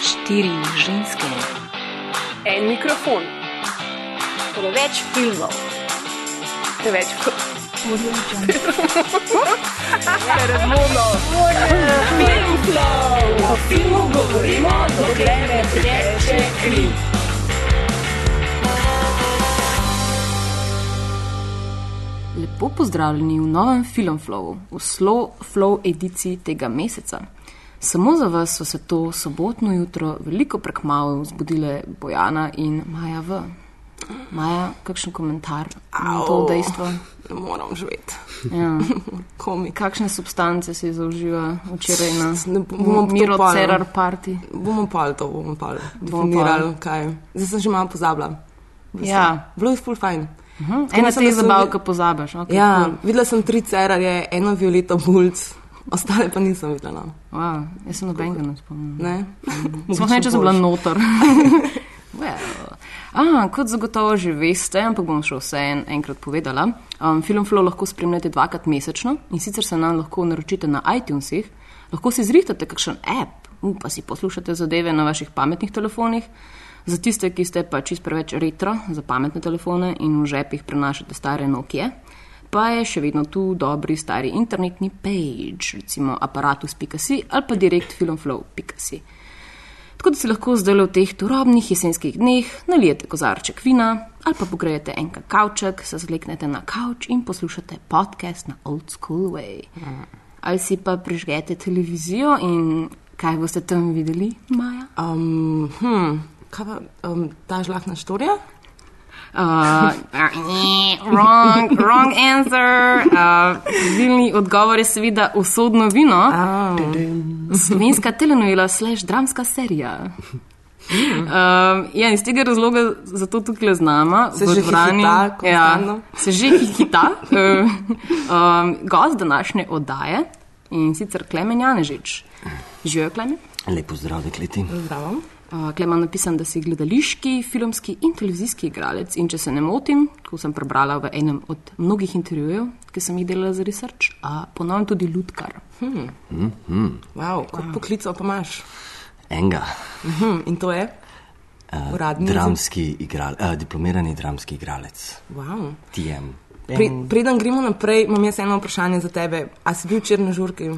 Štiri ženske, En mikrofon, preveč filmov, preveč Audio Jungle. razvodno. o filmu govorimo, dokler ne teče kri. Lepo pozdravljeni v novem Filmflowu, v Slow Flow ediciji tega meseca. Samo za vas so se to sobotno jutro veliko prekmalo zbudile Bojana in Maja V. Maja, kakšen komentar na to Au. dejstvo? Ne moram živeti. Ja. Komik. Kakšne substance si zauživa včeraj na Ne bomo Miro. Cerar party? Bomo pa to, bomo pa Bomo definirali, kaj. Zdaj sem že malo pozabila. Bilo Ja. Bilo je full fajn. Hm? Tako Ena te vi- pozabiš. Okay, Ja, cool. videla sem tri cerarje, eno violeto bulc, ostale pa nisem videla. wow, jaz sem nobenega ne spomnim. Ne? Sploh ne, če sem bila noter. well. ah, kot zagotovo že veste, ampak bom še vse en, enkrat povedala. Um, Film Flow lahko spremljate dvakrat mesečno in sicer se nam lahko naročite na iTunesih, lahko si zrihtate kakšen app, uh, pa si poslušate zadeve na vaših pametnih telefonih. Za tiste, ki ste pa čist preveč retro za pametne telefone in v žepih prenašate stare Nokia, pa je še vedno tu dobri stari internetni page, recimo aparatus.si ali pa direktfilmflow.si. Tako da si lahko zdaj v teh turobnih jesenskih dneh nalijete kozarček vina ali pa pogrejete en kakavček, se zleknete na kavč in poslušate podcast na Old School Way. Ali si pa prižgete televizijo in kaj boste tam videli, Maja? Um, hm, kaj pa, um, ta žlahna štorija? Uh, wrong, wrong answer. Uh, Vilni odgovor je seveda usodno vino. Ah, Slovenska telenovela slash dramska serija. Um, ja, iz tega razloga zato tukaj z nama, Se že hihita ja, konstantno? se že hihita, uh, um, gost današnje oddaje in sicer Klemen Janežič. Živijo Klemen? Lepo zdrav, dekleti. zdravo. Uh, Klemen napisam, da si gledališki, filmski in televizijski igralec in če se ne motim, ko sem prebrala v enem od mnogih intervjujev, ki sem jih delala za research, uh, ponovno tudi lutkar. Wow, kot poklical pa imaš. Enga, Hm, in to je? uh, Uradni dramski igralec, uh, diplomirani dramski igralec, Wow. TM. Pri, preden gremo naprej, imam jaz eno vprašanje za tebe. A si bil včeraj na žurki?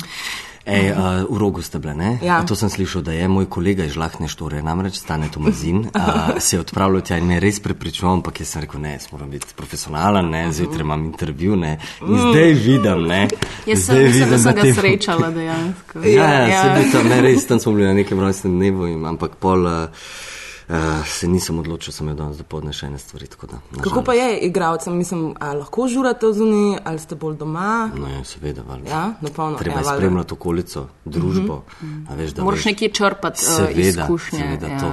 Ej, uh, v rogu ste bile, ne? Ja. A To sem slišal, da je moj kolega iz Žlahne štore, namreč Stane Tomazin, uh, se je odpravljal tja in me je res prepričoval, ampak jaz sem rekel, ne, jaz moram biti profesionalen, ne, zjutraj imam intervju, ne, in zdaj vidim, ne. Jaz sem, zdaj da sem ga te- srečala dejansko. Ja, ja, ja. Se tam, ne, res, tam smo bili na nekem rojstnem dnevu, in, ampak pol uh, uh, se nisem odločil, sem imel danes dopoledne še ene stvari. Tako da, Kako pa je igralcem? Mislim, a lahko žurate v zuniji, ali ste bolj doma? No, ja, seveda, valjda. Ja, napolno. Treba ja, je valjda. spremljati okolico, družbo. Uh -huh. veš, da Moraš veš, nekje črpati uh, Seveda, izkušnje. seveda ja. to.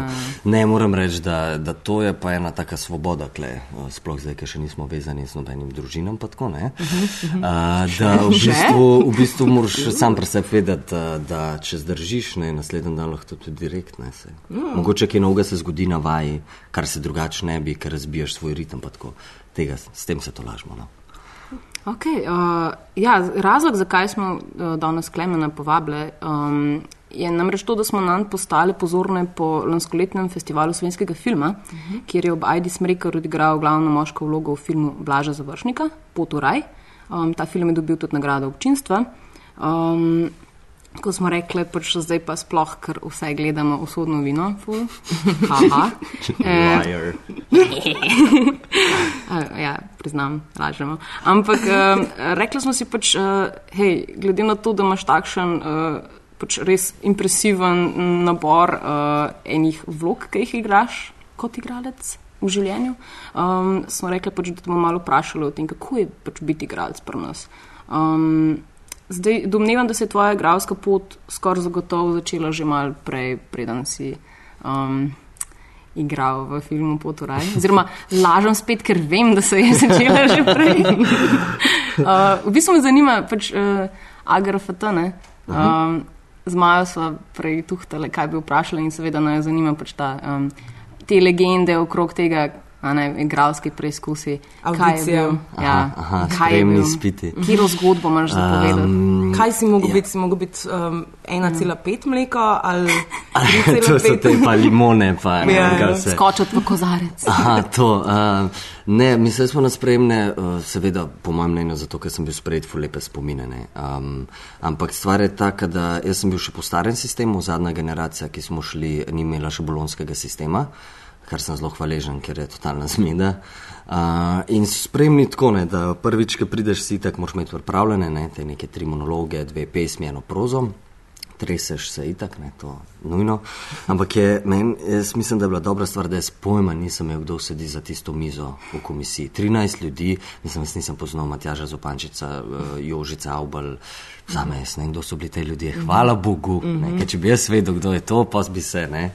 Ne, moram reči, da, da to je pa ena taka svoboda, kle, eh, sploh zdaj, ker še nismo vezani z nobenim družinam. pa Tako, ne, uh, da v bistvu, v bistvu moraš sam pri sebi vedeti, da, da če zdržiš, ne, naslednji dan lahko tudi direkt. Ne, se. Mogoče kaj novega se zgodi na vaji, kar se drugače ne bi, ker razbijaš svoj ritem. Tega, s tem se to lažemo. No. Okay, uh, ja, razlog, zakaj smo uh, danes Klemena povabili, um, je namreč to, da smo nam postali pozorne po lanskoletnem festivalu slovenskega filma, uh -huh. kjer je ob Aidi Smrekar odigral glavno moško vlogo v filmu Blaža Završnika, Pot v raj. Um, ta film je dobil tudi nagrado občinstva. Um, Ko smo rekli, pač zdaj pa sploh, ker vse gledamo usodno vino, ful. Haha. Eh, Liar. A, Ja, priznam, lažemo. Ampak uh, rekli smo si pač, uh, hej, glede na to, da imaš takšen uh, pač res impresiven nabor uh, enih vlog, ki jih igraš kot igralec v življenju, um, smo rekli, pač, da bomo malo vprašali o tem, kako je pač biti igralec pri nas. Um, zdaj, domnevam, da se je tvoja igralska pot skoraj zagotovo začela že malo prej, preden si. Um, igral v filmu Poturaj. Oziroma, lažem spet, ker vem, da se je začela že prej. uh, v bistvu me zanima, pač uh, agrafat, ne. Um, z Majo smo prej tuhtali, kaj bi vprašali in seveda naj zanima pač ta, um, te legende okrog tega, ne, igralski preizkusi. Kaj je Audicija. Ja, Aha, kaj je bil? izpiti. Kiro zgodbo imaš za povedati? Um, Kaj si mogel ja. biti? Si mogel biti um, 1,5 mleka ali to so te 3,5? pa limone, pa Ja, ja. vse. Skočiti v kozarec. Aha, to. Uh, ne, mislim, smo na spremne, uh, seveda, po mojem mnenju, zato ker sem bil sprejet v lepe spomine. ne. Um, ampak stvar je taka, da jaz sem bil še po starem sistemu, zadnja generacija, ki smo šli, ni imela še bolonskega sistema, kar sem zelo hvaležen, ker je totalna zmeda. Uh, in spremni tako, ne, da prvič, ki prideš, si tako moraš imeti pripravljene, ne, te neke tri monologe, dve pesmi, eno prozo treseš se itak, ne, to nujno. Ampak je meni, jaz mislim, da je bila dobra stvar, da jaz pojma nisem imel, kdo sedi za tisto mizo v komisiji. 13 ljudi, mislim, jaz nisem poznal Matjaža Zopančica, eh, Jožica Aubel, zame jaz ne vem, kdo so bili te ljudje. Hvala Bogu, ne, ker če bi jaz vedel, kdo je to, pa bi se, ne,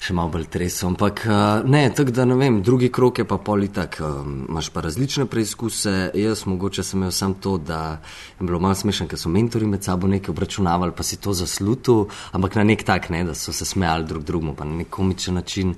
še malo bolj tresel. Ampak eh, ne, tako da ne vem, drugi krok je pa politak, imaš pa različne preizkuse, jaz mogoče sem imel sam to, da je bilo malo smešno, ker so mentori med sabo nekaj obračunavali, pa si to zaslutil, ampak na nek tak, ne, da so se smejali drug drugemu, pa na nek komičen način.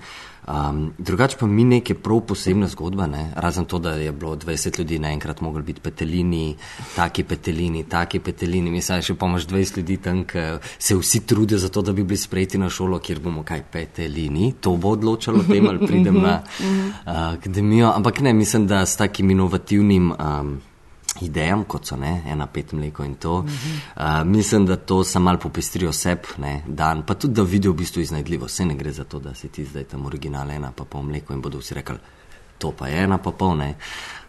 Um, drugače pa mi neke prav posebne zgodbe, ne? razen to, da je bilo 20 ljudi naenkrat mogli biti petelini, taki petelini, taki petelini. Mislim, še pa imaš 20 ljudi tam, ki se vsi trudijo za to, da bi bili sprejeti na šolo, kjer bomo kaj petelini. To bo odločalo tem, ali pridem na uh, akademijo. Ampak ne, mislim, da s takim inovativnim. Um, idejam, kot so ne, ena pet mleko in to. Uh, mislim, da to samo malo popestrijo seb, ne, dan, pa tudi da vidijo v bistvu iznajdljivo. Vse ne gre za to, da si ti zdaj tam original ena pa pol mleko in bodo vsi rekli, to pa je ena pa pol ne.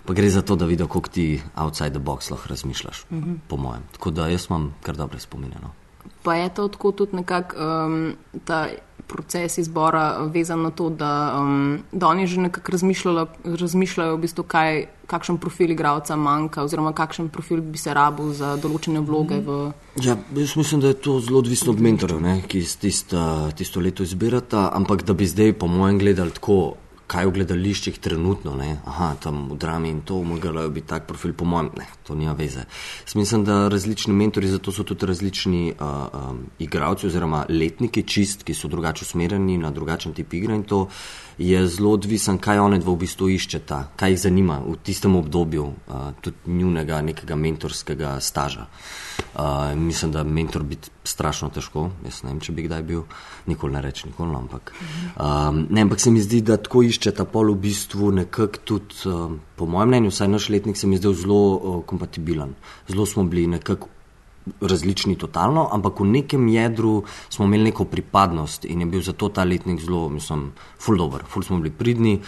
Pa gre za to, da vidijo, koliko ti outside the box lahko razmišljaš, uh -huh. po mojem. Tako da jaz imam kar dobre spomine. Pa je to tako tudi nekako um, ta proces izbora vezan na to, da, um, da oni že nekako razmišljajo, v bistvu, kaj, kakšen profil igralca manjka oziroma kakšen profil bi se rabil za določene vloge v. Ja, jaz mislim, da je to zelo odvisno od mentorjev, ne, ki tista, tisto leto izbirata, ampak da bi zdaj, po mojem, gledali tako, kaj v gledališčih trenutno, ne, aha, tam v drami in to, morajo biti tak profil, po mojem, ne, to nima veze. Jaz mislim, da različni mentori, zato so tudi različni uh, um, igravci oziroma letniki čist, ki so drugače usmerjeni na drugačen tip igre in to je zelo odvisen, kaj one dva v bistvu iščeta, kaj jih zanima v tistem obdobju uh, tudi njunega nekega mentorskega staža. Uh, mislim, da mentor biti strašno težko, jaz ne vem, če bi kdaj bil, nikoli ne reč, nikoli, no, ampak. Um, ne, ampak se mi zdi, da tako iščeta pol v bistvu nekako tudi, um, po mojem mnenju, vsaj naš letnik se mi je zdel zelo uh, kompatibilen. Zelo smo bili nekako različni totalno, ampak v nekem jedru smo imeli neko pripadnost in je bil zato ta letnik zelo, mislim, full dober, full smo bili pridni,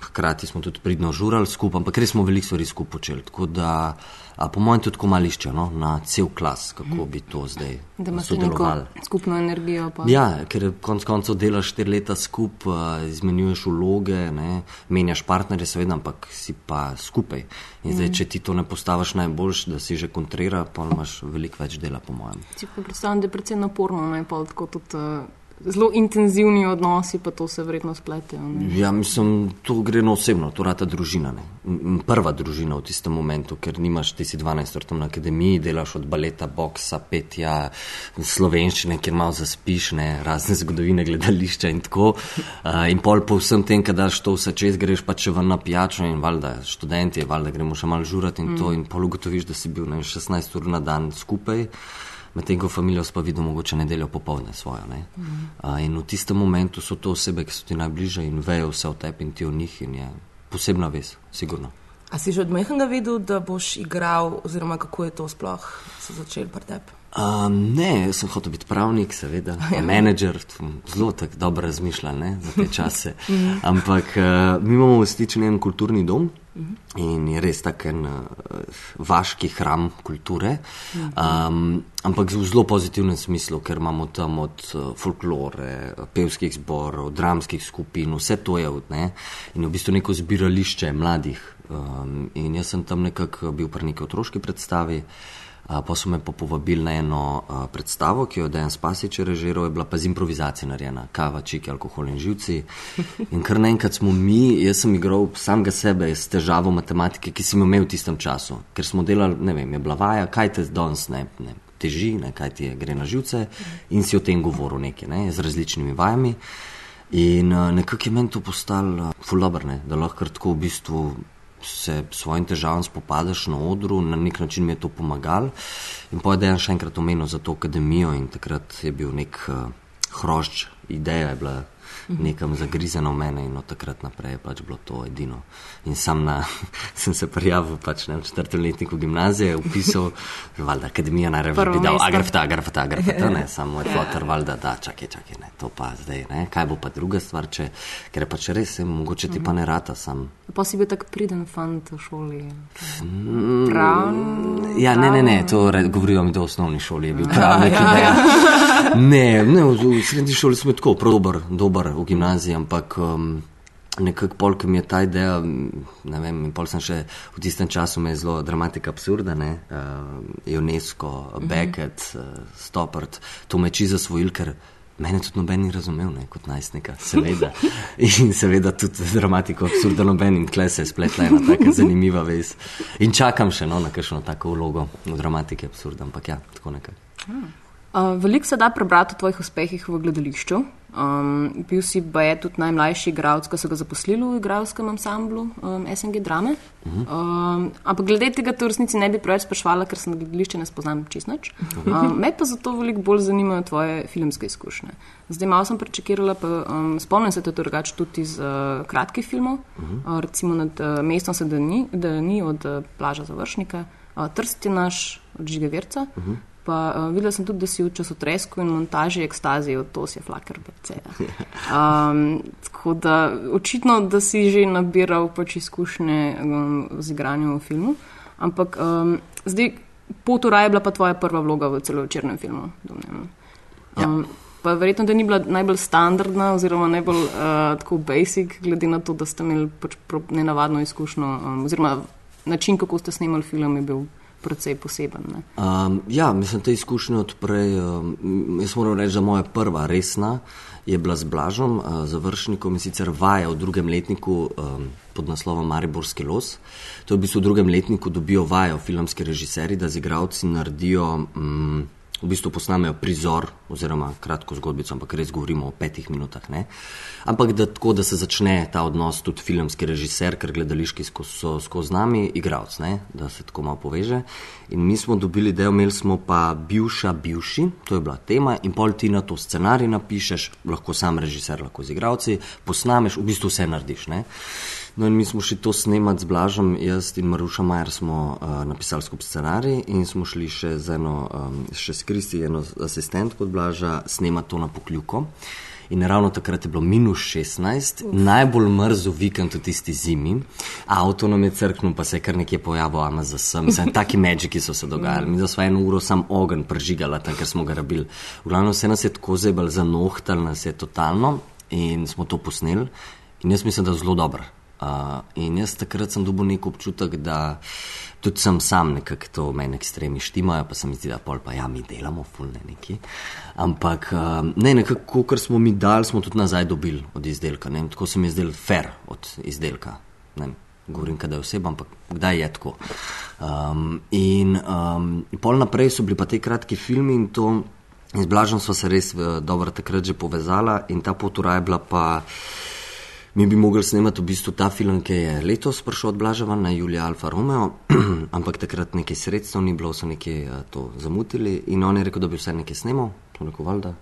hkrati smo tudi pridno žurali skupaj, ampak res smo veliko stvari skupaj počeli. Tako da, a, po mojem, tudi tako mališče no, na cel klas, kako bi to zdaj Da imaš neko skupno energijo. Pa. Ja, ker konec koncev delaš štiri leta skupaj, izmenjuješ vloge, ne, menjaš partnerje, seveda, ampak si pa skupaj. In zdaj, če ti to ne postaviš najboljš, da si že kontrira, pa imaš veliko več dela, po mojem. Si pa predstavljam, da je predvsem naporno, ne pa tako tudi uh, zelo intenzivni odnosi, pa to se vredno spletejo. ne. Ja, mislim, to gre na osebno, to rata družina. Ne. Prva družina v tistem momentu, ker nimaš, ti si 12 let na akademiji, delaš od baleta, boksa, petja, slovenščine, kjer malo zaspiš, ne, razne zgodovine gledališča in tako. In pol po vsem tem, kad daš to vse čez, greš pa če ven na pijačo in valjda študenti, valjda gremo še malo žurati in to in pol ugotoviš, da si bil ne, vem, 16 ur na dan skupaj. Medtem ko familijo pa videl mogoče nedeljo popovdne svojo. Ne? Uh, in v tistem momentu so to osebe, ki so ti najbližje in vejo vse o tebi in ti o njih in je posebna vez, sigurno. A si že od mehanga vedel, da boš igral, oziroma kako je to sploh se začel pri tebi? Um, ne, sem hotel biti pravnik, seveda, pa menedžer, zelo tako dobro razmišljal ne, za te čase. Ampak uh, mi imamo v Stični en kulturni dom in je res tak en uh, vaški hram kulture, um, ampak v zelo pozitivnem smislu, ker imamo tam od uh, folklore, pevskih zborov, dramskih skupin, vse to je od ne. In je v bistvu neko zbirališče mladih. Um, in jaz sem tam nekako bil pri neki otroški predstavi. Uh, pa so me povabili na eno predstavo, ki jo je Dejan Spasič režiral, je bila pa z improvizacijo narejena, kava, čiki, alkohol in živci. In kar naenkrat smo mi, jaz sem igral samega sebe s težavo matematike, ki sem jo imel v tistem času, ker smo delali, ne vem, je bila vaja, kaj te danes ne, ne teži, ne, kaj ti je, gre na živce in si o tem govoril nekaj, ne, z različnimi vajami. In nekako je meni to postalo fulaberne, da lahko tako v bistvu se svojim težavam spopadaš na odru, na nek način mi je to pomagalo. In pa je dejan še enkrat omenil za to akademijo in takrat je bil nek uh, hrošč, ideja je bila nekam zagrizena v mene in od takrat naprej je pač bilo to edino. In sam na, sem se prijavil pač ne, v četrtem letniku gimnazije, upisal, valjda, akademija naj reče, bi dal agrafta, agrafta, agrafta, ne, samo moj fotor, valjda, da, čakaj, čakaj, ne, to pa zdaj, ne, kaj bo pa druga stvar, če, ker je pač res, je, mogoče ti pa ne rata sam. Pa si bil tak priden fant v šoli. Prav. Ja, ne, ne, ne, to govorijo mi, da v osnovni šoli je bil pravnik. Ja, ja, ja. Ne, ne, v, v srednji šoli smo tako, prav dober, dober v gimnaziji, ampak um, nekako polk mi je ta ideja, ne vem, in pol sem še v tistem času me je zelo dramatika absurda, ne, uh, UNESCO, Beckett, uh, Stoppard, to me čiza svojil, ker mene tudi noben ni razumel, ne, kot najstnika, seveda. In seveda tudi dramatiko absurda noben in tle se je spletla ena taka zanimiva vez. In čakam še no, na kakšno tako vlogo v dramatiki absurda, ampak ja, tako nekaj. Uh, Veliko se da prebrati o tvojih uspehih v gledališču. Um, bil si pa je tudi najmlajši igralec, ki so ga zaposlili v igralskem ansamblu um, SNG Drame. Uh -huh. um, ampak glede tega, to v resnici ne bi preveč sprašvala, ker sem gledališče ne spoznam čisto nič. Um, me pa zato veliko bolj zanimajo tvoje filmske izkušnje. Zdaj malo sem prečekirala, pa um, spomnim se te drugače tudi iz uh, kratkih filmov, uh -huh. uh, recimo nad uh, mestom se da ni, da ni od uh, plaža završnika, uh, Trst je naš od Žige Verca. Uh -huh. Pa uh, videla sem tudi, da si v časotresku in montaži ekstazije od Tosija Flaker BC. Um, tako da očitno, da si že nabiral pač izkušnje um, z igranjem v filmu. Ampak um, zdaj, Potura je bila pa tvoja prva vloga v celovečernem filmu. Um, ja. Pa verjetno, da ni bila najbolj standardna oziroma najbolj uh, tako basic, glede na to, da ste imeli pač nenavadno izkušnjo um, oziroma način, kako ste snimali film, je bil precej poseben. Um, ja, mislim, te izkušnje odprej. Um, jaz moram reči, da moja prva resna je bila z Blažom, uh, završnikom in sicer vaja v drugem letniku um, pod naslovom Mariborski los. To je v bistvu v drugem letniku dobijo vajo filmski režiserji, da z igravci naredijo. Um, v bistvu posnamejo prizor oziroma kratko zgodbico, ampak res govorimo o petih minutah. Ne? Ampak da tako, da se začne ta odnos tudi filmski režiser, ker gledališki so skozi nami, igralec, da se tako malo poveže. In mi smo dobili del, imeli smo pa bivša, bivši, to je bila tema, in pol ti na to scenarij napišeš, lahko sam režiser, lahko z igravci, posnameš, v bistvu vse narediš. Ne? No, in mi smo šli to snemati z Blažom, jaz in Maruša Majer smo uh, napisali skupaj scenarij in smo šli še z eno, um, še s Kristi, eno asistentko od Blaža, snemati to na pokljuko. In ravno takrat je bilo minus 16, Uf. najbolj mrzel vikend v tisti zimi, avto nam je crknil, pa se je kar nekje pojavil, ama za sem, sem taki mečiki so se dogajali. Mi smo eno uro sam ogen prežigali, tam, ker smo ga rabili. V glavnem se nas je tako zebal za nohtal, nas je totalno in smo to posneli. In jaz mislim, da je zelo dobro. Uh, in jaz takrat sem dobil nek občutek, da tudi sem sam nekako to meni ekstremi štimajo, pa se mi zdi, da pol pa ja, mi delamo fulne neki. Ampak uh, ne, nekako, kar smo mi dali, smo tudi nazaj dobili od izdelka. Ne? Tako se mi je zdel fair od izdelka. Ne? Govorim, da je oseba, ampak kdaj je tako. Um, in um, pol naprej so bili pa te kratki filmi in to, in z Blažom smo se res uh, dobro takrat že povezala in ta pot ura je bila pa. Mi bi mogli snemati v bistvu ta film, ki je letos prišel od Blažava na Julija Alfa Romeo, ampak takrat nekaj sredstev ni bilo, so nekaj uh, to zamutili in on je rekel, da bi vse nekaj snemal, to neko valjda.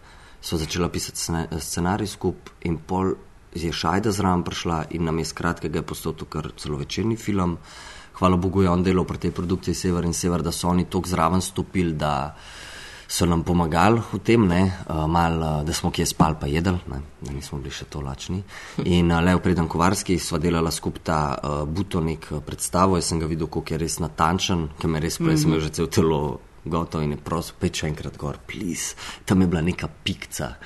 So začela pisati scenarij skupaj in pol je Šajda zraven prišla in nam je skratkega postal to kar celo večerni film. Hvala Bogu je on delal pri tej produkciji Sever in Sever, da so oni tok zraven stopili, da so nam pomagali v tem, ne, uh, mal, uh, da smo kje spali, pa jedli, ne, da nismo bili še to lačni. In uh, le v predan Kovarski sva delala skupaj ta uh, butonik predstavo, jaz sem ga videl, kako je res natančen, ker me res prej mm -hmm. sem že cel telo gotovo in je prosil, peč enkrat gor, plis, tam je bila neka pikca.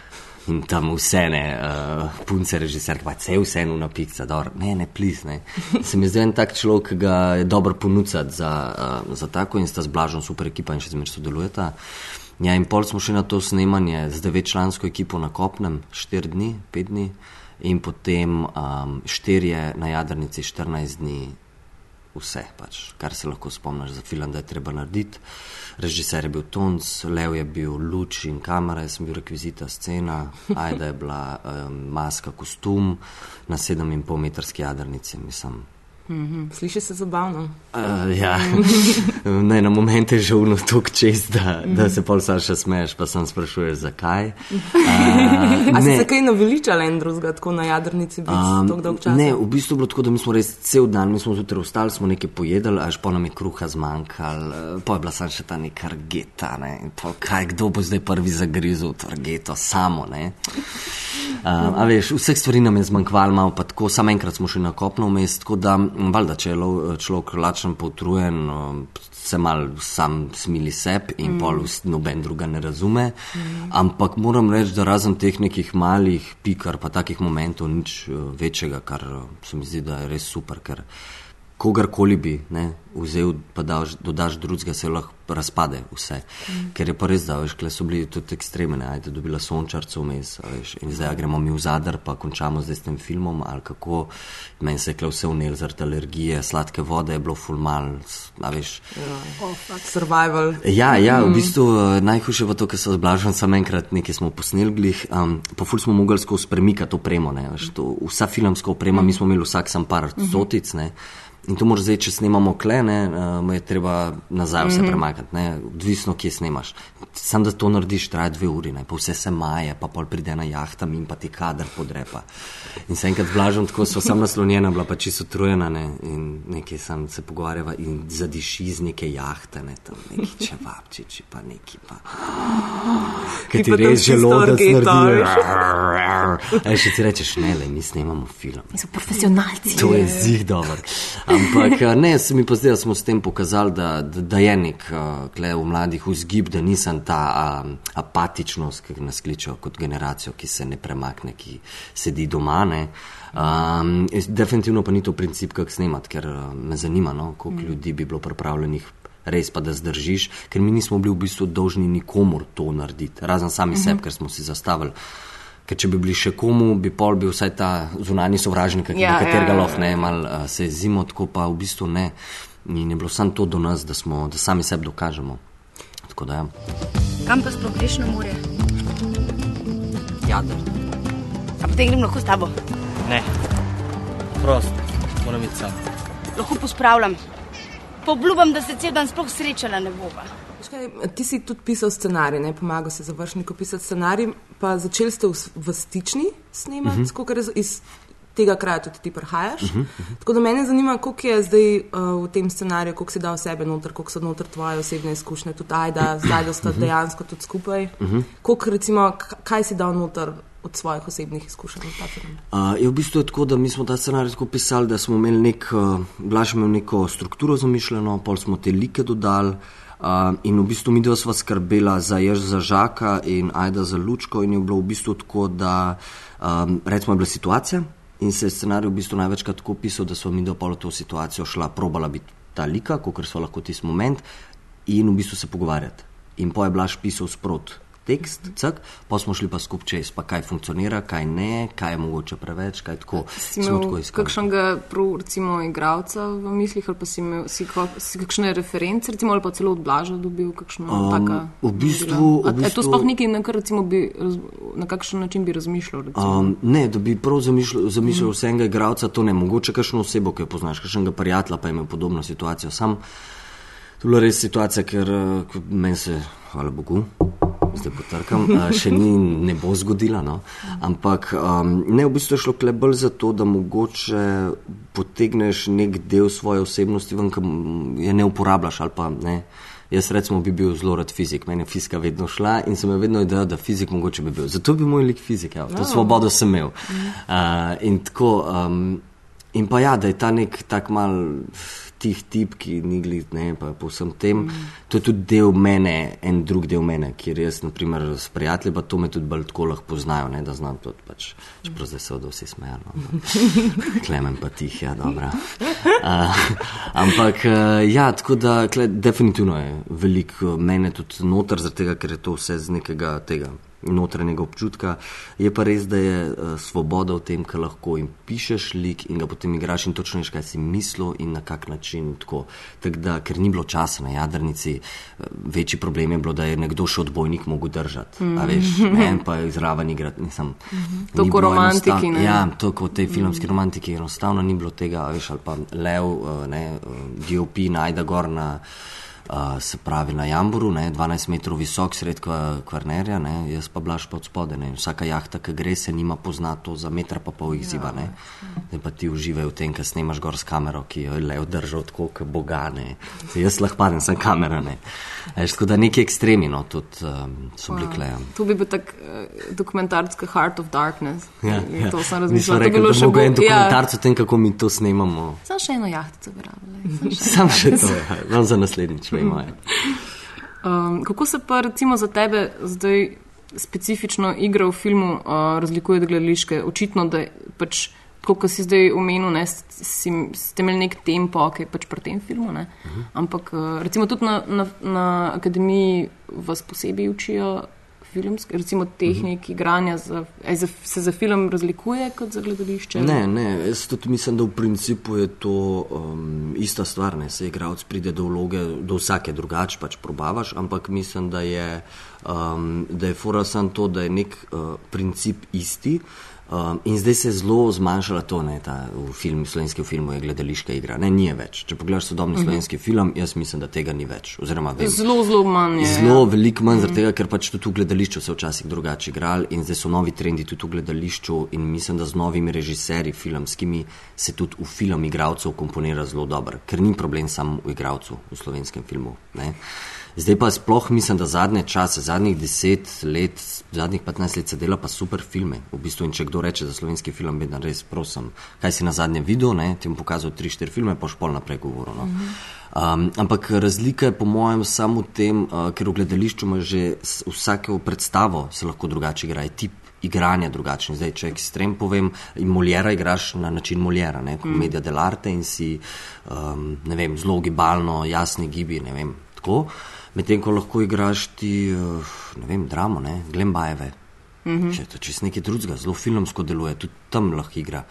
In tam vse ne, uh, punce, režiser, pa vse vse eno na pikca, da ne, ne, plis. Ne. Se mi zdi en tak človek, ki ga je dobro ponuditi za, uh, za tako in sta zblažen super ekipa in še zmeraj sodelujeta. Ja, in pol smo šli na to snemanje z devetčlansko ekipo na kopnem, štiri dni, pet dni, in potem um, štirje na jadrnici, 14 dni vse, pač, kar se lahko spomniš za film, da je treba narediti. Režiser je bil Tonc, Lev je bil luč in kamera, jaz sem bil rekvizita scena, Ajda je bila um, maska, kostum na 7,5 metrski jadrnici, mislim. Sliši se zabavno. Uh, ja, ne, na momente je žalno tako čest, da, da se pol sam še smeješ, pa sem sprašuješ, zakaj. Uh, A si se kaj naveličala en drugega, tako na jadrnici, biti um, tako dolg čas? Ne, v bistvu je bilo tako, da mi smo res cel dan, mi smo zjutraj vstali, smo nekaj pojedali, až pa nam je kruha zmanjkalo, uh, pa je bila sam še ta neka argeta, ne, in to, kaj, kdo bo zdaj prvi zagrizel to argeto, samo, ne. Uh, a veš, vseh stvari nam je zmanjkvalo, malo pa tako, samo enkrat smo šli na kopno vmes, tako da, valjda, če je lo- človek lačen, potrujen, um, se mal sam smili seb in mm. pol noben druga ne razume. Mm. Ampak moram reči, da razen teh nekih malih pikar, pa takih momentov, nič uh, večjega, kar uh, se mi zdi, da je res super, ker kogarkoli bi ne, vzel, pa daš, dodaš drugega, se lahko razpade vse. Mm. Ker je pa res, da veš, kle so bili tudi ekstremne, ajde, dobila sončarcev vmes, veš, in zdaj gremo mi v zadar, pa končamo zdaj s tem filmom, ali kako, meni se je kle vse vnel zaradi alergije, sladke vode je bilo fulmal, a veš. Survival. Ja, ja, v bistvu eh, najhujše je to, ker so zblažen samo enkrat nekaj smo posneli, glih, um, pa ful smo mogli skozi premikati opremo, ne, veš, to, vsa filmska oprema, mi smo imeli vsak sam par stotic, ne. In to moraš zdaj, če snemamo klene, uh, je treba nazaj vse premakniti, ne, odvisno, kje snemaš. Sam da to narediš, traja dve uri, ne, pa vse se maje, pa pol pride na jahta in pa ti kader podrepa. In se enkrat zblažen, tako so sam naslonjena, bila pa čisto utrujena, ne, in nekaj sam se pogovarjava in zadiši iz neke jahte, ne, tam neki čevapčiči, pa neki pa. Ker ti res želo, da orgeto, snardiš. Ej, še ti rečeš, ne, le, mi snemamo film. So profesionalci. To je zih dobro. Ampak eh, ne, se mi pa zdaj, da smo s tem pokazali, da, da, da je nek uh, kle v mladih vzgib, da nisem ta um, apatičnost, ki nas kličejo kot generacijo, ki se ne premakne, ki sedi doma. Ne. Um, definitivno pa ni to princip, kako snemati, ker uh, me zanima, no, koliko mm. ljudi bi bilo pripravljenih. Res pa da zdržiš, ker mi nismo bili v bistvu dolžni nikomor to narediti, razen sami uh -huh. sebi, ker smo si zastavili. Ker če bi bili še komu, bi pol bil vsaj ta zunani sovražnik, ki Ja, ja, katerega ja, ja, lahko ne, mal uh, se je zimo, tako pa v bistvu ne. In je bilo samo to do nas, da, smo, da sami sebi dokažemo. Tako da, ja. Kam pa sploh greš na morje? Jader. A potem grem lahko s tabo. Ne, prost, moram biti sam. Lahko pospravljam. Pobljubam, da se cel dan sploh srečala ne bova. Kaj, Ti si tudi pisal scenarij, ne pomagal si završniku pisati scenarij, pa začeli ste v, v stični snemati, uh -huh. ker iz tega kraja tudi ti prihajaš. Uh -huh. Tako da mene zanima, koliko je zdaj uh, v tem scenariju, koliko si dal sebe noter, koliko so noter tvoje osebne izkušnje, tudi ajda, zdaj da sta dejansko tudi skupaj. Uh -huh. Koliko, recimo, kaj si dal noter od svojih osebnih izkušenj? Uh, je v bistvu je tako, da mi smo ta scenarij tako pisali, da smo imeli nek, uh, je imel neko strukturo zamišljeno, pol smo te like dodali. Uh, in v bistvu mi dva sva skrbela za jež za žaka in ajda za lučko in je bilo v bistvu tako, da um, recimo je bila situacija in se je scenarij v bistvu največkrat tako pisal, da smo mi dva pol v to situacijo šla, probala biti ta lika, kot so lahko tisti moment in v bistvu se pogovarjati. In po je Blaž pisal sprot tekst, cak, pa smo šli pa skupaj čez, pa kaj funkcionira, kaj ne, kaj je mogoče preveč, kaj tako. Si imel kakšnega, prav, recimo, igralca v mislih, ali pa si imel si, si kakšne reference, recimo, ali pa celo od Blaža dobil kakšno Um, taka. v bistvu- A, v a je to bistvu- sploh nekaj, na, kar, recimo, bi, na kakšen način bi razmišljal? recimo? Um, ne, da bi prav zamišljal, zamišljal mm. vsega igralca, to ne, mogoče kakšno osebo, ki jo poznaš, kakšnega prijatelja, pa imel podobno situacijo. Sam, to je bila res situacija, ker eh, meni se, hvala Bogu, zdaj potrkam, še ni, ne bo zgodila. No? Ampak um, ne, v bistvu je šlo kle bolj za to, da mogoče potegneš nek del svoje osebnosti ven, ki je ne uporabljaš ali pa ne. Jaz recimo bi bil zelo rad fizik, meni je fizika vedno šla in sem vedno ideal, da fizik mogoče bi bil. Zato bi moj lik fizik, ja, to svobodo sem imel. Uh, in tako, um, in pa ja, da je ta nek tak mal tih tip, ki ni gled, ne, pa po vsem tem, to je tudi del mene, en drug del mene, kjer jaz, naprimer, s prijatelji, pa to me tudi bolj tako lahko poznajo, ne, da znam to pač, čeprav zdaj se vsi smejo. No. Klemen pa tih, ja, dobro. Uh, ampak uh, ja, tako da kle, definitivno je veliko mene tudi noter, zaradi tega, ker je to vse z nekega tega notranjega občutka. Je pa res, da je uh, svoboda v tem, ker lahko jim pišeš lik in ga potem igraš in točno veš, kaj si mislil in na kak način. Tako. Tak da, ker ni bilo časa na jadrnici, uh, večji problem je bilo, da je nekdo še odbojnik mogel držati. Mm. Veš, ne, en pa izraven igrati. Nisem, Mhm. Toliko romantiki, ne? Ja, to kot v tej filmski mm. romantiki, enostavno ni bilo tega, veš, ali pa lev, uh, ne, uh, DOP najda gor na. Uh, se pravi na Jamburu, ne, 12 metrov visok, sred kva- kvarnerja, ne, jaz pa blaš pod spode. Ne, vsaka jahta, ki gre, se nima pozna to za meter pa pol izziva. Ne. Zdaj pa ti uživaj v tem, ker snemaš gor s kamero, ki jo je le držal tako, kot bogane. Jaz lahko padem, sem kamera. Ne. Eš, tako da neki ekstremi no, tudi um, so bili klejo. To bi bil tak uh, dokumentarski Heart of Darkness. Ja, ja. To sem Mi smo razmišljala. to bi rekli, bilo da še bo en bolj- ja. dokumentarc o tem, kako mi to snemamo. Samo še eno jahtico bi rabili. Sam še to, ja. za naslednjič, vemo. Ja. Um, kako se pa recimo za tebe zdaj specifično igra v filmu uh, razlikuje od gledališke? Očitno, da pač, kot si zdaj omenil, ne, si, ste imeli nek tempo, ki je pač pri tem filmu. Ne? Ampak uh, recimo tudi na, na, na akademiji vas posebej učijo filmske, recimo tehnik igranja, za, za, se za film razlikuje kot za gledališče? Ne, ne, jaz tudi mislim, da v principu je to um, ista stvar. Ne. Se igralec pride do vloge, do vsake drugače, pač probavaš, ampak mislim, da je, um, da je fora samo to, da je nek uh, princip isti. Um, in zdaj se je zelo zmanjšala to, ne, ta v filmu, slovenski film je gledališka igra. Ne, ni je več. Če pogledaš sodobni uh -huh. slovenski film, jaz mislim, da tega ni več. Oziroma, vem, Zelo, zelo manj je. Zelo veliko manj, zaradi tega, ker pač tudi v gledališču se včasih drugače igrali in zdaj so novi trendi tudi v gledališču in mislim, da z novimi režiserji filmskimi se tudi v film igralcev komponira zelo dobro, ker ni problem samo v igralcu v slovenskem filmu. Ne. Zdaj pa sploh mislim, da zadnje čase, zadnjih deset let, zadnjih 15 let se dela pa super filme. V bistvu, če kdo reče za slovenski film, bi dan res prosim, kaj si na zadnje videl, ne, ti bom pokazal tri, štiri filme, pa špol naprej govoril. No. Um, ampak razlika je po mojem samo v tem, uh, ker v gledališču ima že vsako predstavo se lahko drugače igra, je tip igranja drugačen. Zdaj, če ekstrem povem, in Moljera igraš na način Moljera, ne, komedija mm. dell'arte in si, um, vem, zelo gibalno, jasni gibi, ne vem, tako. Medtem ko lahko igraš ti, uh, ne vem, dramo, ne, Glembajeve. Mm -hmm. Če je to čist nekaj drugega, zelo filmsko deluje, tudi tam lahko igra.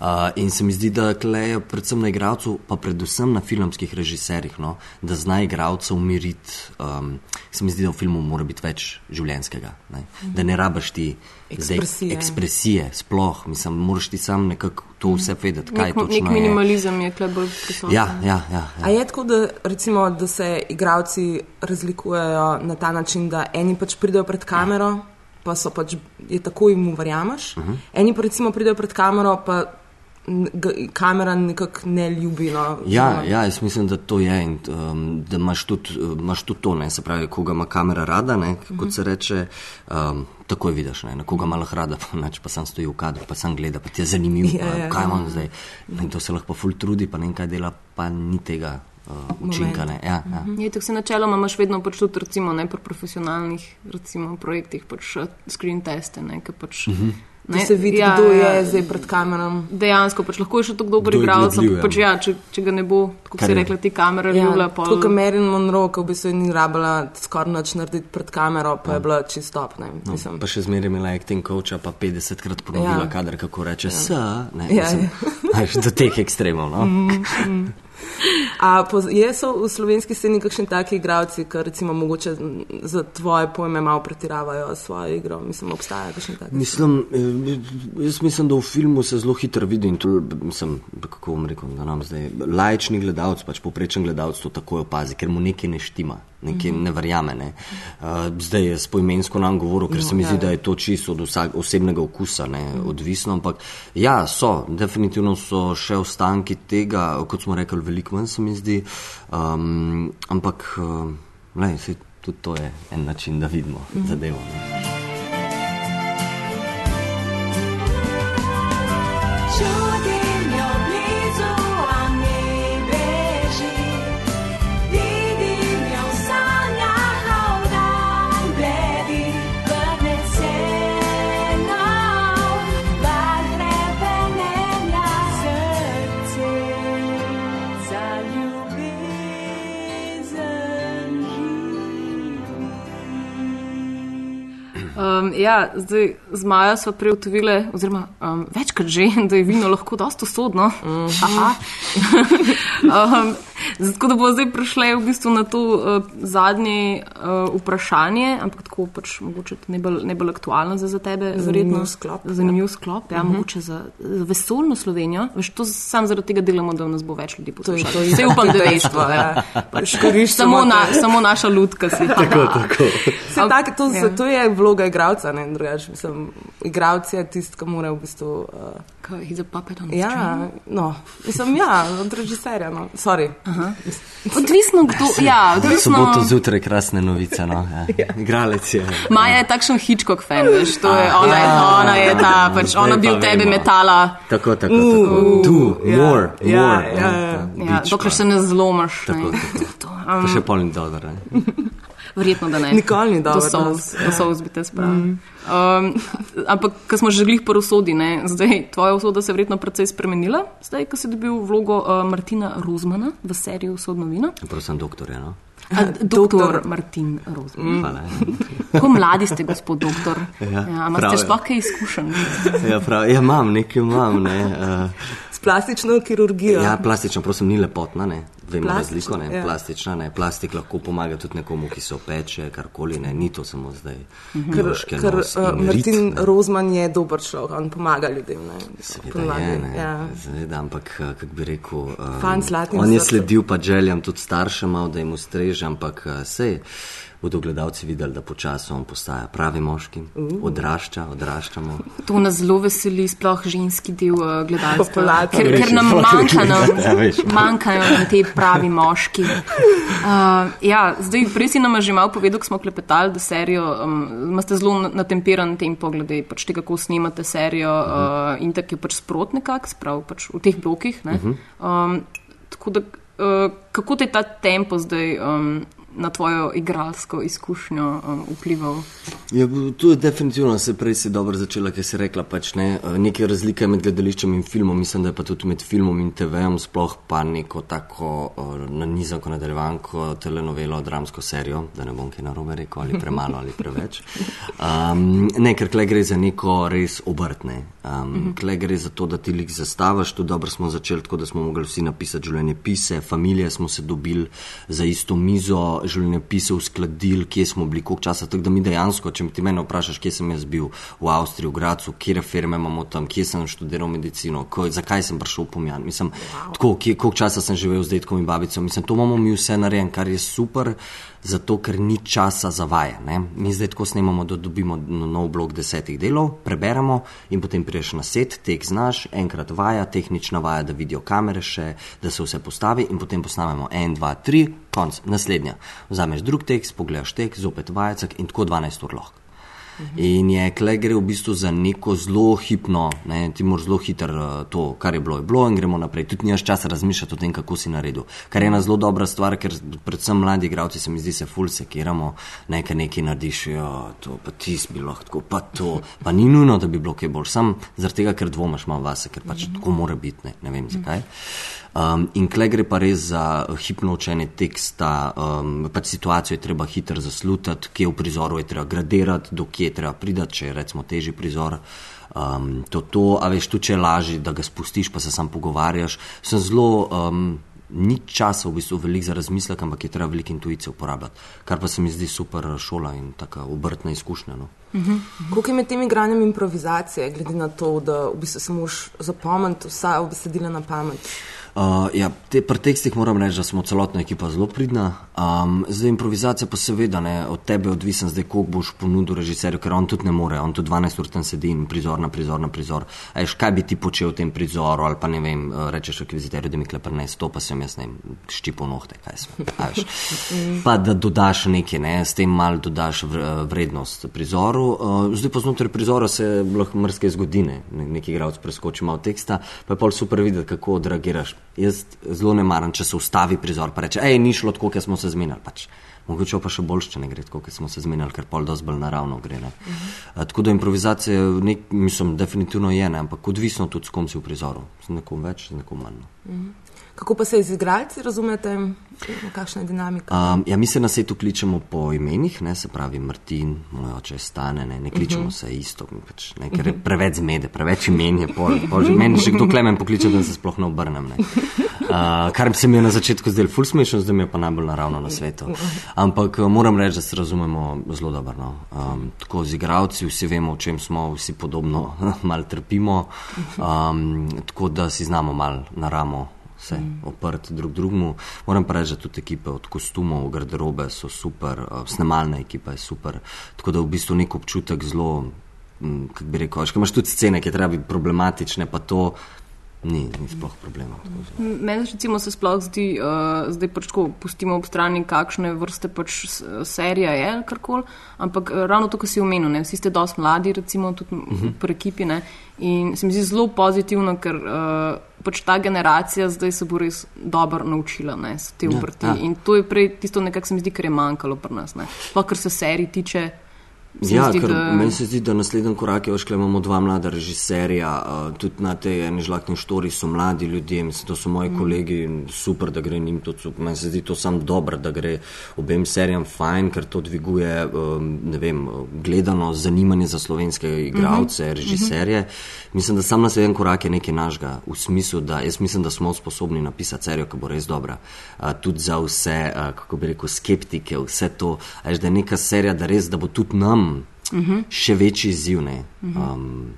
Uh, in se mi zdi, da kleje predvsem na igralcu, pa predvsem na filmskih režiserjih, no, da zna igralca umiriti. Um, se mi zdi, da v filmu mora biti več življenskega. Ne? Mm -hmm. Da ne rabaš ti zdaj Ekspresije. ekspresije, sploh, mislim, moraš ti sam nekako to vse vedeti, kaj Nek, točno nek je. minimalizem je tukaj bolj prisoten. Ja, ja, ja. A ja. je tako, da, recimo, da se igravci razlikujejo na ta način, da eni pač pridejo pred kamero, pa so pač je tako jim verjameš, uh -huh. eni pa recimo pridejo pred kamero, pa kamera nekako ne ljubi. No, Ja, ja, jaz mislim, da to je in um, da imaš tudi, uh, imaš tudi to, ne, se pravi, koga ima kamera rada, ne, kot se reče, um, takoj vidiš, ne, na koga ima lahko rada, pa, pa sam stoji v kadru, pa sam gleda, pa ti je zanimivo, Ja, pa, ja. kaj imam zdaj. In to se lahko pa ful trudi, pa ne vem, kaj dela, pa ni tega uh, učinka. Ne, ja, ja. Je, tako se načeloma imaš vedno pač tudi recimo, ne, pri profesionalnih recimo, projektih pač eh, screen teste. Ne, ke pač, Mhm. Da se vidi, ja, kdo je zdaj pred kamerom. Dejansko pač lahko je še tako dober igralec, ampak pač, ja. ja, če, če ga ne bo, kot si je- rekla, ti kamera Ja, ljubila. tako kot Marilyn Monroe, ki v bistvu ni rabila skoraj nič narediti pred kamero, pa je bila čistop. Ne, No, mislim. pa še zmeraj imela acting coacha, pa 50 krat ponovila, Ja. ja. kadar kako reče, ja. sa, ne, Ja, mislim, znaš, do teh ekstremov. No? Mm. A poz- je so v slovenski sceni kakšni taki igravci, ki recimo mogoče za tvoje pojme malo pretiravajo s svojo igro? Mislim, obstaja kakšni taki? Mislim, eh, jaz mislim, da v filmu se zelo hitro vidi in to, mislim, kako bom rekel, da nam zdaj lajčni gledalec, pač poprečen gledalec to takoj opazi, ker mu nekaj ne štima, nekaj ne verjame. Ne. Uh, zdaj je s poimensko nam govoril, ker se mi zdi, da je to čisto od vsak, osebnega okusa ne, odvisno, ampak ja, so, definitivno so še ostanki tega, kot smo rekli, veliko manj se mi zdi, um, ampak uh, lej, saj tudi to je en način, da vidimo zadevo. Ne. Živi. ja, zdaj z Majo smo prej ugotovili, oziroma um, večkrat že, da je vino lahko dosta usodno. Mm um, zato, da bo zdaj prišle v bistvu na to uh, zadnje uh, vprašanje, ampak tako pač mogoče najbolj, najbolj aktualno za, za tebe. Zanimiv sklop, Zanimiv sklop, ja, mm -hmm. mogoče za, za vesolno Slovenijo. Veš, to sam zaradi tega delamo, da nas bo več ljudi To je to poslušalo. Vse upam, da veš to. Ja. Pač Samo, na, samo naša lutka si. Tako, tako. Se tak, to, Ja. ja. to je vloga igralca, ne drugače. Mislim, igralec je tisti, ki mora v bistvu. Uh, Kao, He's a puppet on the string. ja, no, mislim, ja, od režiserja. No. Sorry. Odvisno, kdo. Ja, odvisno. soboto zjutraj krasne novice. No? Ja. Igralec je. Maja je takšen Hitchcock fan, veš, to je, ona, je, ona je ta, pač ona bi pa v tebi vemo. metala, Tako, tako, tako. Tu, ja, more, ja, more. ja, ja. ja, bič dokler pa. se ne zlomaš. Tako, Ne. tako. To, Pa um, še polni dolar. verjetno, da ne. Nikoli ni dobro, To so, da- to so vzbite sprave. Mm. Um, ampak, ko smo že glih po usodi, ne, zdaj tvoja usoda se je verjetno precej spremenila, zdaj, ko si dobil vlogo uh, Martina Rozmana v seriji Usodno vino. Prosim, doktor, ja, no? A, doktor Martin Rozman. Hvala. Kako mladi ste, gospod doktor? Ja, ja, je. sploh kaj izkušenj? Ja, prav, ja, imam, nekaj imam. Ne. Uh, S plastično kirurgijo. ja, plastična, prosim, ni lepotna, ne. Vemo Plastična, razliko, ne. ja. Plastična, ne. Plastik lahko pomaga tudi nekomu, ki se opeče, karkoli, ne. Ni to samo zdaj. Mhm. Ker, ker uh, in rit, Martin ne. Rozman je dober človek, on pomaga ljudem. Ne, Seveda ponavadi, je, ne, ja. seveda, ampak eh, kako bi rekel, um, s zlatim on je sledil pa željam tudi staršem, malo, da jim ustreže, ampak uh, sej bodo gledalci videli, da počasi on postaja pravi moški, odrašča, odraščamo. To nas zelo veseli, sploh ženski del uh, gledalstva. Ker, ker nam manjka, Ja, veš. nam, manjkajo nam te pravi moški. Uh, ja, zdaj, prej si nam že malo povedal, ko smo klepetali, da serijo, um, imate zelo na- natemperan tempo glede pač tega, kako snemate serijo uh, in tako je pač sprot nekako, sprav pač v teh blokih. Ne? Um, tako da, uh, kako te ta tempo zdaj um, na tvojo igralsko izkušnjo um, vplival? Ja, tu je definitivno, se prej si dobro začela, ker si rekla, pač ne, eh, neke razlike med gledališčem in filmom, mislim, da je pa tudi med filmom in TV-om sploh pa neko tako uh, nanizanko, nadaljevanko, telenovelo, dramsko serijo, da ne bom kaj narobe rekel, ali premalo ali preveč. Um, ne, ker tle gre za neko res obrtne. Um, tle gre za to, da ti lik zastavaš, tu dobro smo začeli tako, da smo mogli vsi napisati življenje pise, familije smo se dobili za isto mizo, življenje pise uskladili, kje smo bili, koliko časa, tako da mi dejansko, če ti mene vprašaš, kje sem jaz bil, v Avstriji, v Gracu, kje firme imamo tam, kje sem študiral medicino, ko, zakaj sem prišel v Pomjan, mislim, tako, kje, koliko časa sem živel z detkom in babico, mislim, to imamo mi vse narejen, kar je super, zato ker ni časa za vaje. Ne? Mi zdaj tako snemamo, da dobimo no- nov blok desetih delov, preberemo in potem priješ na set, tek znaš, enkrat vaja, tehnična vaja, da vidijo kamere še, da se vse postavi in potem posnamemo en, dva, tri, konc, naslednja. Vzameš drug tekst, pogledaš tek, zopet vajacek in tako 12 ur lahko. In je klej gre v bistvu za neko zelo hipno, ne, ti moraš zelo hitro eh, to, kar je bilo, je bilo in gremo naprej. Tudi nimaš časa razmišljati o tem, kako si naredil. Kar je ena zelo dobra stvar, ker predvsem mladi igravci se mi zdi, se ful sekiramo, nekaj nekaj narediš, ja, to pa ti si bilo lahko, pa to. Pa ni nujno, da bi bilo kaj bolj, sam zaradi tega, ker dvomaš malo vase, ker pač tako mora biti, ne, ne vem zakaj. Um, in klej gre pa res za uh, hipno učenje teksta, um, pač situacijo je treba hitro zaslutiti, kje v prizoru je treba gradirati, do kje je treba pridati, če je recimo težji prizor. Um, to, to, a veš, tu če je lažje, da ga spustiš, pa se sam pogovarjaš. Sem zelo, um, ni časa v bistvu veliko za razmislek, ampak je treba veliko intuicije uporabljati, kar pa se mi zdi super šola in taka obrtna izkušnja. No. Koliko je med tem igranjem improvizacije, glede na to, da v bistvu se moraš zapomniti vsa besedila na pamet? Uh, ja, te, pri tekstih moram reči, da smo celotna ekipa zelo pridna. Um, zdaj improvizacija pa seveda ne, od tebe je odvisen, zdaj koliko boš ponudil režiserju, ker on tudi ne more, on tudi 12 ur tam sedi in prizor na prizor na prizor. A veš, kaj bi ti počel v tem prizoru, ali pa ne vem, uh, rečeš akviziterju, da mi klepar ne, to pa sem jaz ne, vem, štipo nohte, kaj sem. Pa da dodaš nekaj, ne, s tem mal dodaš eh, vrednost prizoru. Uh, zdaj pa znotraj prizora se lahko mrske zgodine, ne, neki igralec preskoči malo teksta, pa je pol super videti, kako odreagiraš. Jaz zelo ne maram, če se ustavi prizor, pa reče, hej, ni šlo tako, kot smo se zmenili. Pač. Mogoče pa še bolj, če ne gre tako, kot smo se zmenili, ker pol dosti bolj naravno gre. Uh -huh. A, tako da improvizacija, nek, mislim, definitivno je, ne, ampak odvisno tudi s kom si v prizoru. Z nekom več, z nekom manj. no. Kako pa se z igralci razumete, kakšna je dinamika? Um, ja, mi se na svetu kličemo po imenih, ne, se pravi Martin, moj oče stane, ne, ne kličemo uh -huh. se isto, pač, ne, ker je preveč zmede, preveč imen je pol. pol že, meni še kdo klemen pokliče, da se sploh ne obrnem. Ne. Uh, kar se mi je na začetku zdelo ful smešno, zdaj mi je pa najbolj naravno na svetu. Ampak uh, moram reči, da se razumemo zelo dobro. No. Um, tako z igravci, vsi vemo, o čem smo, vsi podobno mal trpimo, um, tako da si znamo mal na ramo vse oprti drug drugemu. Moram pa reči, da tudi ekipe od kostumov, garderobe so super, uh, snemalna ekipa je super. Tako da v bistvu nek občutek zelo, mm, kako bi rekel, imaš tudi scene, ki treba biti problematične, pa to ni, ni sploh problema. Meni recimo se sploh zdi, uh, zdaj pač tako pustimo ob strani, kakšne vrste pač serija je karkoli, ampak eh, ravno to, kar si omenil, ne, vsi ste dosti mladi, recimo tudi uh -huh. pri ekipi ne, in se mi zdi zelo pozitivno, ker uh, pač ta generacija zdaj se bo res dobro naučila ne, te Ja, obrti ja. in to je prej tisto nekako se mi zdi, kar je manjkalo pri nas, ne. sploh kar se serij tiče. Ja, zdi, ker da- meni se zdi, da naslednji korak je, kle imamo dva mlada režiserja, uh, tudi na tej eni žlahtni štori so mladi ljudje, mislim, to so moji mm. kolegi in super, da gre njim to. Meni se zdi to sam dobro, da gre obem serijam fajn, ker to dviguje, um, ne vem, gledano zanimanje za slovenske igralce, mm -hmm. režiserje. Mislim, da sam naslednji korak je nekaj našega, v smislu, da jaz mislim, da smo sposobni napisati serijo, ki bo res dobra. Uh, tudi za vse, uh, kako bi rekel, skeptike, vse to, a veš, da je neka serija, da res, da bo tudi nam uh -huh. še večji izziv. ne. Um,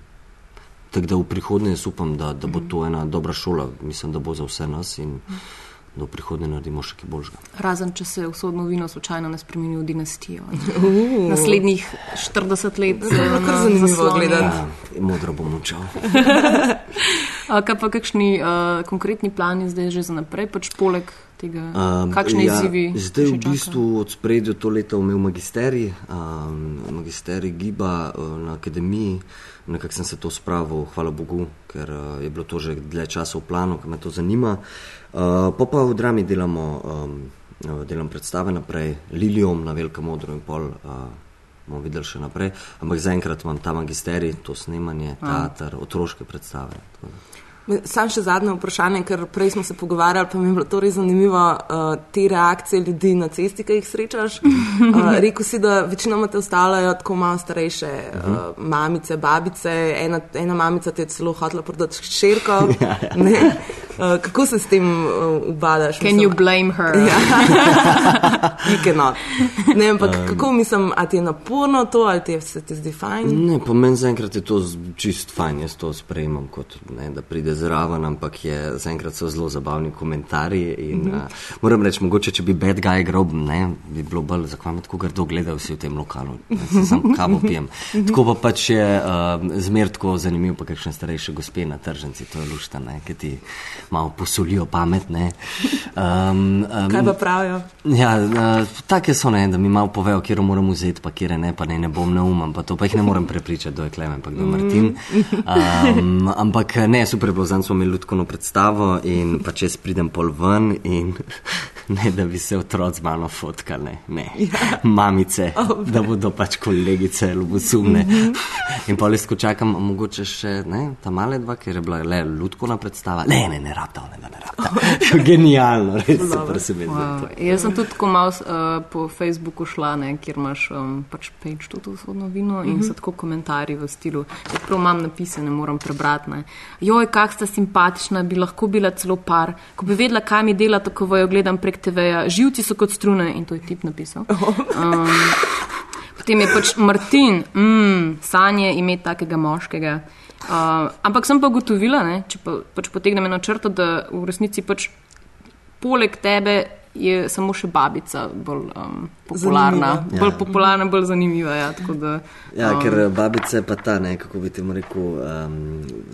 Tako da v prihodnje jaz upam, da, da bo to ena dobra šola, mislim, da bo za vse nas in da v prihodnje naredimo še kaj boljšega. Razen, če se usodno vino slučajno ne spremeni v dinastijo. Naslednjih 40 let. Kar zanimivo gledati. Ja, modro bom učal. Kaj pa kakšni uh, konkretni plani zdaj že za naprej, pač poleg tega, um, kakšne ja, izzivi? Zdaj v bistvu od spredju to leto imel magisterij, um, magisterij giba uh, na akademiji. Nekako sem se to spravil, hvala Bogu, ker uh, je bilo to že dlje časa v planu, ker me to zanima. Uh, pa pa v drami delamo, um, delam predstave naprej, Lilijom na Velikem modru in pol. Uh, bomo videli še naprej, ampak zaenkrat imam ta magisterij, to snemanje, teater, otroške predstave. Sam še zadnje vprašanje, ker prej smo se pogovarjali, pa mi je bilo to res zanimivo, uh, te reakcije ljudi na cesti, ki jih srečaš. Uh, rekel si, da večinoma te ostavljajo tako malo starejše uh, mamice, babice, ena, ena mamica te je celo hotela prodati ščerko. Ne? Uh, kako se s tem uh, ubadaš? Can you blame her? Ja. You cannot. Ne, ampak um, kako mislim, a ti je naporno to, ali ti je, se ti zdi fajn? Ne, po meni zaenkrat je to čist fajn, jaz to sprejemam kot ne, da pride zraven, ampak je zaenkrat so zelo zabavni komentarji. In, mm -hmm. uh, moram reči, mogoče če bi bad guy grob, ne, bi bilo bolj, zakaj me tako grdo gledajo vsi v tem lokalu, se sam kavo pijem. Tako pa pač je uh, zmer tako zanimiv, pa kakšne starejše gospe na tržnici, to je lušta, ne, ki ti malo posolijo pamet. Ne. Um, um, Kaj pa pravijo? Ja, uh, take so ne, da mi malo povejo, kje moram vzeti, pa kje ne, pa ne, ne bom neumem, pa to pa jih ne morem prepričati, kdo je Klemen, pa kdo je Martin. Um, ampak ne, super bilo, zdaj smo imeli ljudsko predstavo in pa če pridem pol ven in ne, da bi se otroci z mano fotkali, ne, ne. mamice, da bodo pač kolegice, ljubosumne. In pa res, ko čakam, mogoče še ne, ta male dva, ker je bila le ljudsko predstava, ne, ne, ne, rabta, ne, ne, rabta. Genialno, res super se mi zdi. Wow. Jaz sem tudi tako malo uh, po Facebooku šla, ne, kjer imaš um, pač page tudi vzhodno vino in so tako komentarji v stilu. Jaz prav imam napise, ne moram prebrati. Ne. Joj, kak sta simpatična, bi lahko bila celo par. Ko bi vedela, kaj mi dela, tako jo gledam prek TV-ja. Živci so kot strune in to je tip napisal. Um, potem je pač Martin, mm, sanje imeti takega moškega. Uh, ampak sem pa ugotovila, ne, če pa, pač potegnem eno črto, da v resnici pač poleg tebe je samo še babica bolj um, popularna, Zanimiva. bolj popularna, bolj zanimiva. Ja, tako da, Ja, um, ker eh, babica je pa ta, ne, kako bi temu rekel, um,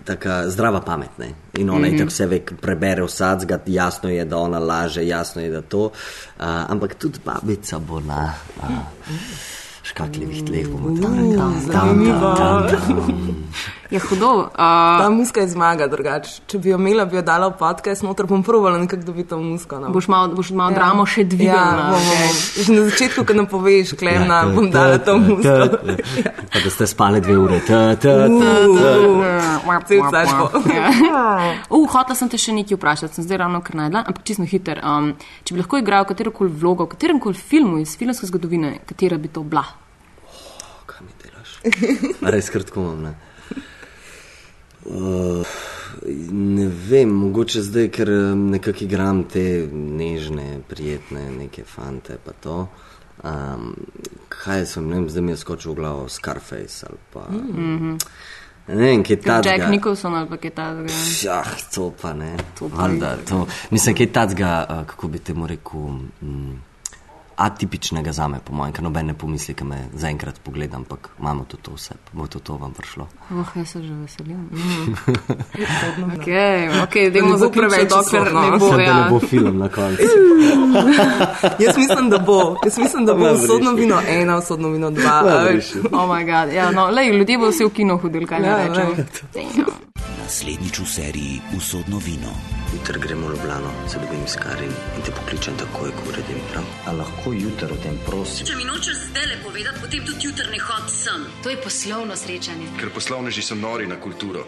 taka zdrava pamet. Ne. In ona mm -hmm. itak vse ve, k- prebere vsadzga, jasno je, da ona laže, jasno je, da to. Uh, ampak tudi babica bo na uh, škatljivih tleh, bomo tam rekli. zanimivo. Tam, tam, tam. Je hudo. Ta Uh, muska je zmaga, drugače. Če bi jo imela, bi jo dala v podcast, noter bom provala nekako dobiti to musko. No. boš malo boš malo ja. dramo še Ja, dvignila. bom, bom, bom. Že na začetku, ko nam poveš, klemna, Ja, bom dala to musko. Pa da ste spali dve ure. Ta, ta, ta. Uh, hotela sem te še nekaj vprašati, sem zdaj ravno kar najdla, ampak čisto hiter. Um, če bi lahko igral katero koli vlogo, v katerem koli filmu iz filmske zgodovine, katera bi to bila? Kaj mi delaš? Res kratko imam. Ne? Uh, ne vem, mogoče zdaj, ker um, nekako igram te nežne, prijetne, neke fante. pa to. Um, kaj sem, ne vem, zdaj mi je skočil v glavo Scarface ali pa. Mm -hmm. Ne vem, kaj ta. Jack Nicholson ali pa kaj takega. Ah, to pa ne. To pa Valjda, to, mislim, kaj tacga, uh, kako bi temu rekel, mm, atipičnega za me, po mojem, ker noben ne pomisli, ki me zaenkrat pogleda, ampak imamo to, to vse, bo to, to vam prišlo. Oh, jaz se že veselim. Mm. ok, ok, dajmo zaključiti, preveč dokler usodno. ne bo. Da Ja. ne bo film na koncu. Jaz mislim, da bo. Jaz mislim, da bo usodno vino ena, usodno vino dva. Oh ja, no, lej, ljudje bodo vsi v kino hodili, kaj ne Ja, rečem. Naslednjič v seriji Usodno vino. Jutri gremo v Ljubljano, se dobim s Karin in te pokličem takoj, ko uredim prav. A lahko jutri o tem prosim? Če mi nočeš zdaj le povedati, potem tudi jutri ne hod sem. To je poslovno srečanje. Ker poslovneži so nori na kulturo.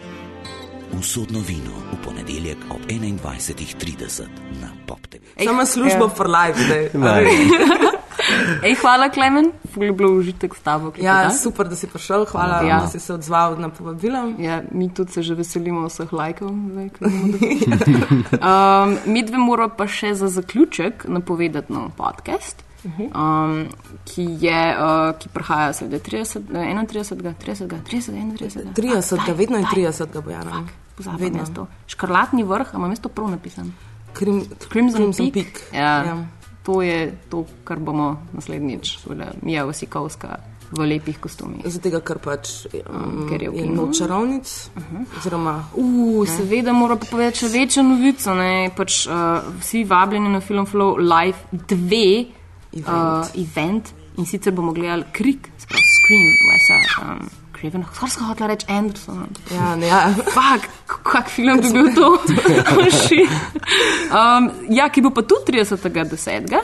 Usodno vino v ponedeljek ob 21.30 na Pop TV. Sama služba ja. for life zdaj. Ej, hvala, Klemen, je bilo užitek s tabo. Ja, klepetati. super, da si prišel, hvala, Ja. da si se odzval na povabilo. Ja, mi tudi se že veselimo vseh lajkov. zdaj, um, mi dve moramo pa še za zaključek napovedati nov podcast. Um, ki, je, uh, ki prihaja seveda 30, eh, 31, 30, 30, 31. 30, vedno je 30, Bojana. Pozabil Vedno. mesto. Škrlatni vrh, a imam mesto prav napisan. Krim, Crimson, Crimson Peak. Peak. Ja, Ja. To je to, kar bomo naslednjič, Mija Vasikovska v lepih kostumih. Tega, ker pač um, Ker je v kinu. čarovnic, oziroma Uh, seveda mora pa povedati še večjo novico. Ne? Pač, uh, vsi vabljeni na Film Flow Live 2 Event. uh, event in sicer bomo gledali Krik, sprav Scream, Wesa um, Craven, skoraj sem hotela reči Anderson. ja, ne, ja. Fak, kak film bi bil to? Oh, um, ja, ki bo pa tudi 30.10., uh,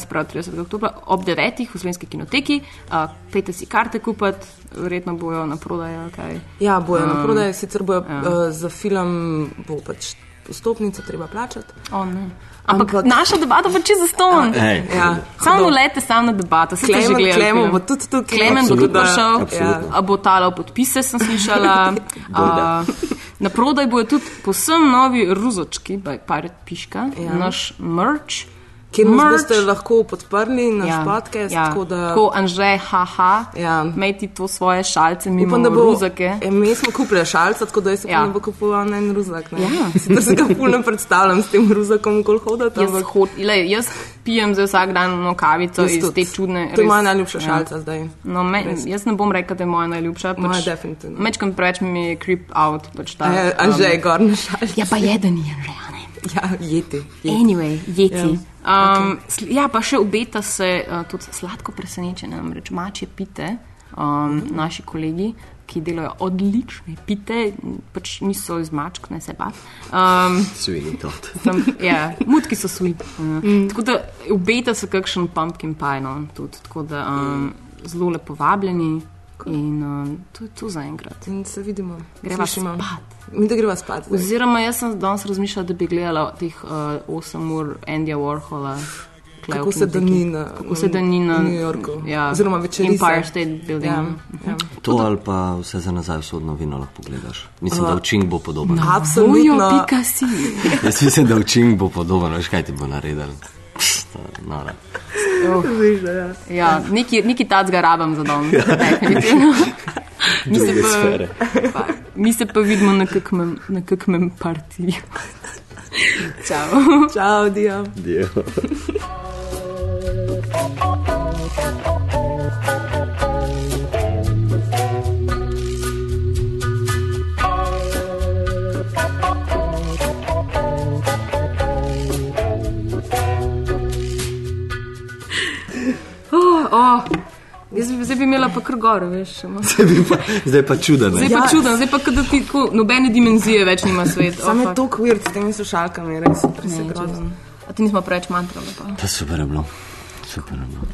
sprav 30. oktobra ob 9. v slovenski kinoteki. Uh, pejte si karte kupiti, verjetno bojo na prodaj. Kaj. ja, bojo Um, na prodaj, sicer bojo ja. uh, za film, bo pač vstopnico treba plačati. Oh, ne. Ampak, Ampak- naša debata pa čisto zaston. Ja, Samo lete, samo na debato. Se Klemen, gledali Klemo film? bo tudi tukaj. Klemen bo tudi Absolutno. prišel, Absolutno. a bo talal podpise, sem slišala. a, na prodaj bojo tudi posebno novi ruzočki, by Pirate Piška, Ja. ja. naš merch. Kjer nas boste lahko podprli, naš ja, podcast, ja. tako da Tako Anže, haha, Ja. imeti to svoje šalce mimo upam, da bo. ruzake. E, mi smo kupili šalca, tako da se Ja. ne bo kupoval na en ruzak. Ne? Ja. Sicer se ga fulno predstavljam s tem ruzakom, kol hodati. Jaz, ampak hod, lej, jaz pijem za vsak dan no kavico jaz iz tudi. te čudne. To je res- moja najljubša ja. šalca zdaj. No, me, Res. jaz ne bom rekel, da je moja najljubša. Pač, Moja definitivno. Mečkam preveč mi je creep out. Pač ta, A, a že je gor na šalcu. Ja, pa je, da ni že, a ne. Ja, jeti. jeti. Anyway, jeti. Ja. Um, okay. Ja, pa še obeta se uh, tudi sladko presenečenje, namreč mačje pite, um, mm. naši kolegi, ki delajo odlične pite, pač niso iz mačk, ne se bat. Um, Svini to. Tam, ja, mutki so sweet. Uh. Mm. Tako da obeta se kakšen pumpkin pie, no, tudi. Tako da um, zelo lepo vabljeni in um, to je to zaenkrat. In se vidimo. Greva Slišimo. spat. Mi da greva spat. zdaj. Oziroma, jaz sem danes razmišljala, da bi gledala teh uh, 8 ur Andija Warhola. Kako se dani na, Kako se dani na v New Yorku. Ja, Oziroma večerica. Empire State Building. Ja, ja. To ali pa vse za nazaj sodno vino lahko pogledaš. Mislim, da učink bo podoben. Bojo, Absolutno. pika si. Jaz mislim, da učink bo podoben, veš kaj ti bo naredil. Nora. Ja, neki, neki tacga rabam za dom. definitivno. Друга па, сфера. Па, мисля па видно на какмем, на какмем партии. Чао. Чао, Дио. Дио. Oh. Jaz bi zdaj bi imela pa kar gore, veš. Zdaj, pa, zdaj pa čuden. Zdaj pa čudno, zdaj pa kot da ti tako nobene dimenzije več nima svet. Sam je to kvir s temi slušalkami, res je presegrozen. A ti nismo preveč mantrali pa. Pa super je bilo. Super je bilo.